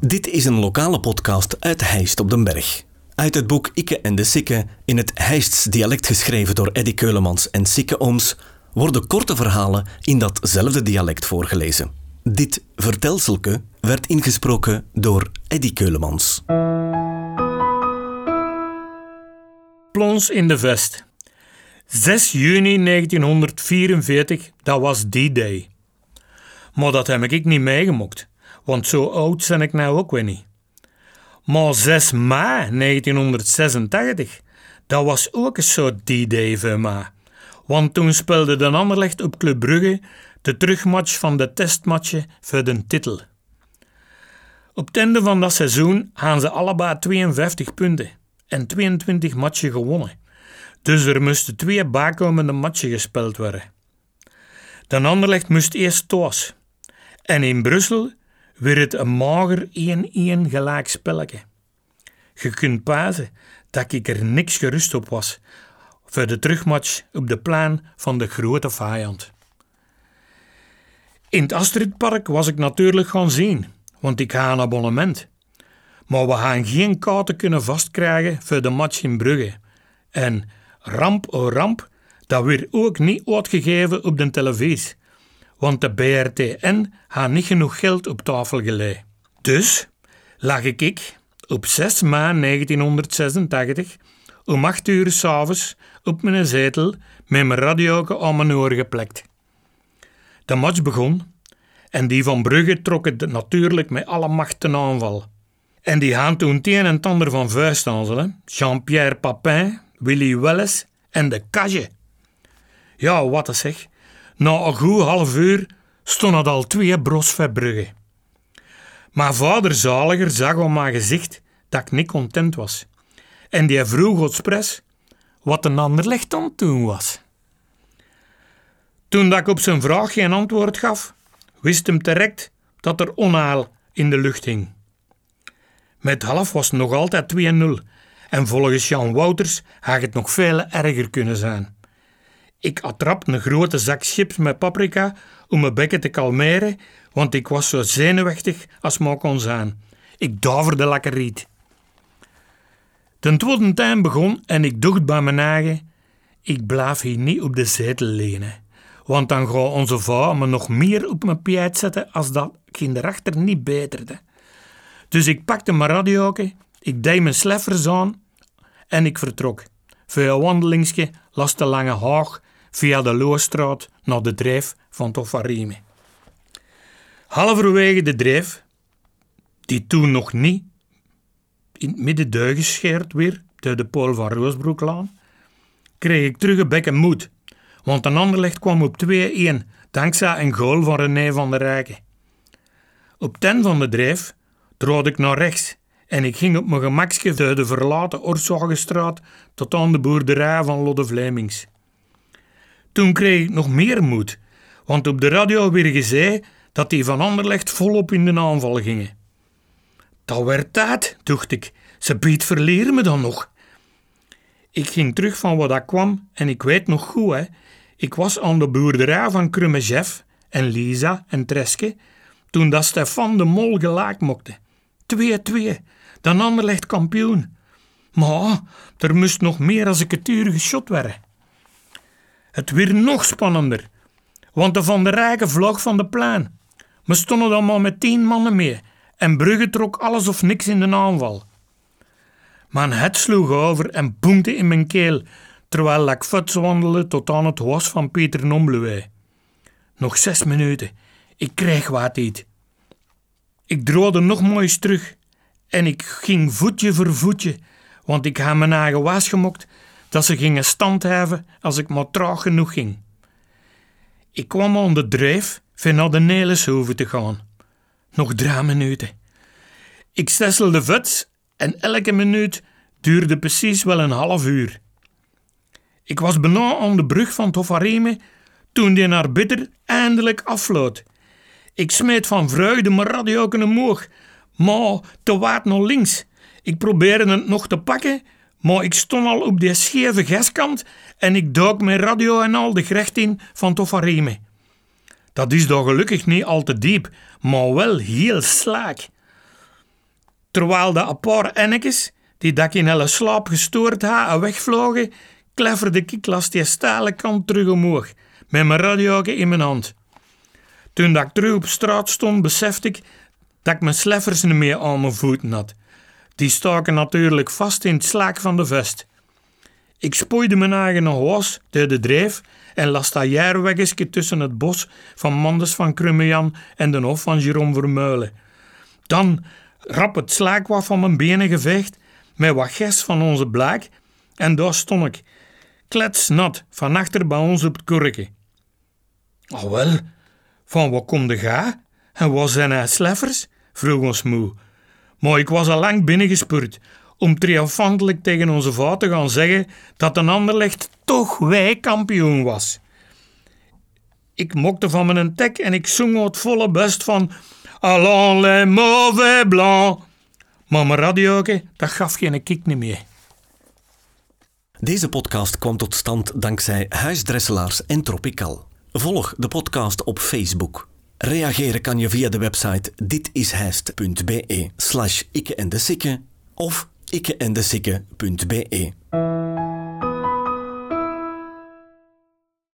Dit is een lokale podcast uit Heist op den Berg. Uit het boek Ikke en de Sikke, in het Heists dialect geschreven door Eddy Keulemans en Sikke Ooms, worden korte verhalen in datzelfde dialect voorgelezen. Dit vertelselke werd ingesproken door Eddy Keulemans. Plons in de vest. 6 juni 1944, dat was die day. Maar dat heb ik niet meegemokt, want zo oud ben ik nou ook weer niet. Maar 6 mei 1986, dat was ook een soort D-Day voor mij. Want toen speelde de Anderlecht op Club Brugge de terugmatch van de testmatchen voor de titel. Op het einde van dat seizoen gaan ze allebei 52 punten en 22 matchen gewonnen. Dus er moesten twee bijkomende matchen gespeeld worden. De Anderlecht moest eerst thuis. En in Brussel werd het een mager 1-1 gelijk spelletje. Je kunt pazen dat ik er niks gerust op was voor de terugmatch op de plan van de grote vijand. In het Astridpark was ik natuurlijk gaan zien, want ik ga een abonnement. Maar we gaan geen kaarten kunnen vastkrijgen voor de match in Brugge. En ramp o ramp, dat werd ook niet uitgegeven op de televisie. Want de BRTN had niet genoeg geld op tafel gelegd. Dus lag ik op 6 maart 1986 om 8 uur s'avonds op mijn zetel met mijn radio aan mijn oor geplekt. De match begon en die van Brugge trok het natuurlijk met alle macht ten aanval. En die gaan toen het een en ander van vuist aan Jean-Pierre Papin, Willy Welles en de Cage. Ja, wat een zeg. Na een goed half uur stonden al twee bros van Brugge. Maar vader Zaliger zag op mijn gezicht dat ik niet content was. En die vroeg expres wat een ander licht aan toen was. Toen dat ik op zijn vraag geen antwoord gaf, wist hem direct dat er onhaal in de lucht hing. Met half was het nog altijd 2-0 en volgens Jan Wouters had het nog veel erger kunnen zijn. Ik attrapte een grote zak chips met paprika om mijn bekken te kalmeren, want ik was zo zenuwachtig als maar kon zijn. Ik daverde lekker riet. Ten tweede tijd begon en ik dacht bij mijn eigen, ik blijf hier niet op de zetel lenen. Want dan gaat onze vrouw me nog meer op mijn piet zetten als dat ik erachter niet beterde. Dus ik pakte mijn radio, ik deed mijn sleffers aan en ik vertrok. Voor een wandelingsje las de lange haag via de Loostraat naar de drijf van Toffarime. Halverwege de drijf, die toen nog niet in het midden duigescheerd weer, door de Pool van Roosbroeklaan, kreeg ik terug een bekken moed, want een ander licht kwam op 2-1, dankzij een goal van René van der Rijken. Op ten van de drijf drood ik naar rechts en ik ging op mijn gemakje de verlaten Oorzagenstraat tot aan de boerderij van Lodde Vlemings. Toen kreeg ik nog meer moed, want op de radio werd gezegd dat die van Anderlecht volop in de aanval gingen. Dat werd tijd, dacht ik. Ze biedt verleren me dan nog. Ik ging terug van wat dat kwam en ik weet nog goed, hè. Ik was aan de boerderij van Krummejeff en Lisa en Treske toen dat Stefan de Mol gelijk mokte. 2-2, dan Anderlecht kampioen. Maar er moest nog meer als ik het uur geschot werden. Het werd nog spannender, want de Van der Rijken vlog van de plein. We stonden dan maar met tien mannen mee en Brugge trok alles of niks in de aanval. Mijn het sloeg over en boemte in mijn keel, terwijl ik futs wandelde tot aan het huis van Pieter Nombluwe. Nog zes minuten, ik kreeg wat iets. Ik droogde nog moois terug en ik ging voetje voor voetje, want ik had mijn eigen was gemokt dat ze gingen standheven als ik maar traag genoeg ging. Ik kwam aan de drijf van naar de Neleshoeve te gaan. Nog drie minuten. Ik stesselde vets en elke minuut duurde precies wel een half uur. Ik was bijna aan de brug van Tofareme toen die naar bitter eindelijk afloot. Ik smeet van vreugde mijn radio omhoog, maar te waard naar links. Ik probeerde het nog te pakken, maar ik stond al op die scheve gaskant en ik duik mijn radio en al de gerecht in van Tofareme. Dat is dan gelukkig niet al te diep, maar wel heel slaak. Terwijl de paar ennekes, die dat ik in hele slaap gestoord had en wegvlogen, klefferde ik langs die stalen kant terug omhoog, met mijn radio in mijn hand. Toen ik terug op straat stond, besefte ik dat ik mijn sleffers niet meer aan mijn voeten had. Die staken natuurlijk vast in het slaak van de vest. Ik spoeide mijn eigen was door de drijf en las dat jaarweggesje tussen het bos van Mandes van Krummejan en de hof van Jerome Vermeulen. Dan rap het slaak wat van mijn benen geveegd met wat ges van onze blaak en daar stond ik, kletsnat, van achter bij ons op het kurkje. Oh wel, van wat kom de ga? En wat zijn hij sleffers? vroeg ons moe. Maar ik was al lang binnengespuurd om triomfantelijk tegen onze vrouw te gaan zeggen dat een Anderlecht toch wij kampioen was. Ik mokte van mijn tek en ik zong het volle best van Allons les mauvais blancs. Maar mijn radioke, dat gaf geen kick niet meer. Deze podcast kwam tot stand dankzij Huisdresselaars en Tropical. Volg de podcast op Facebook. Reageren kan je via de website ditishijst.be slash ikke en de sikke of ikkeendesikke.be.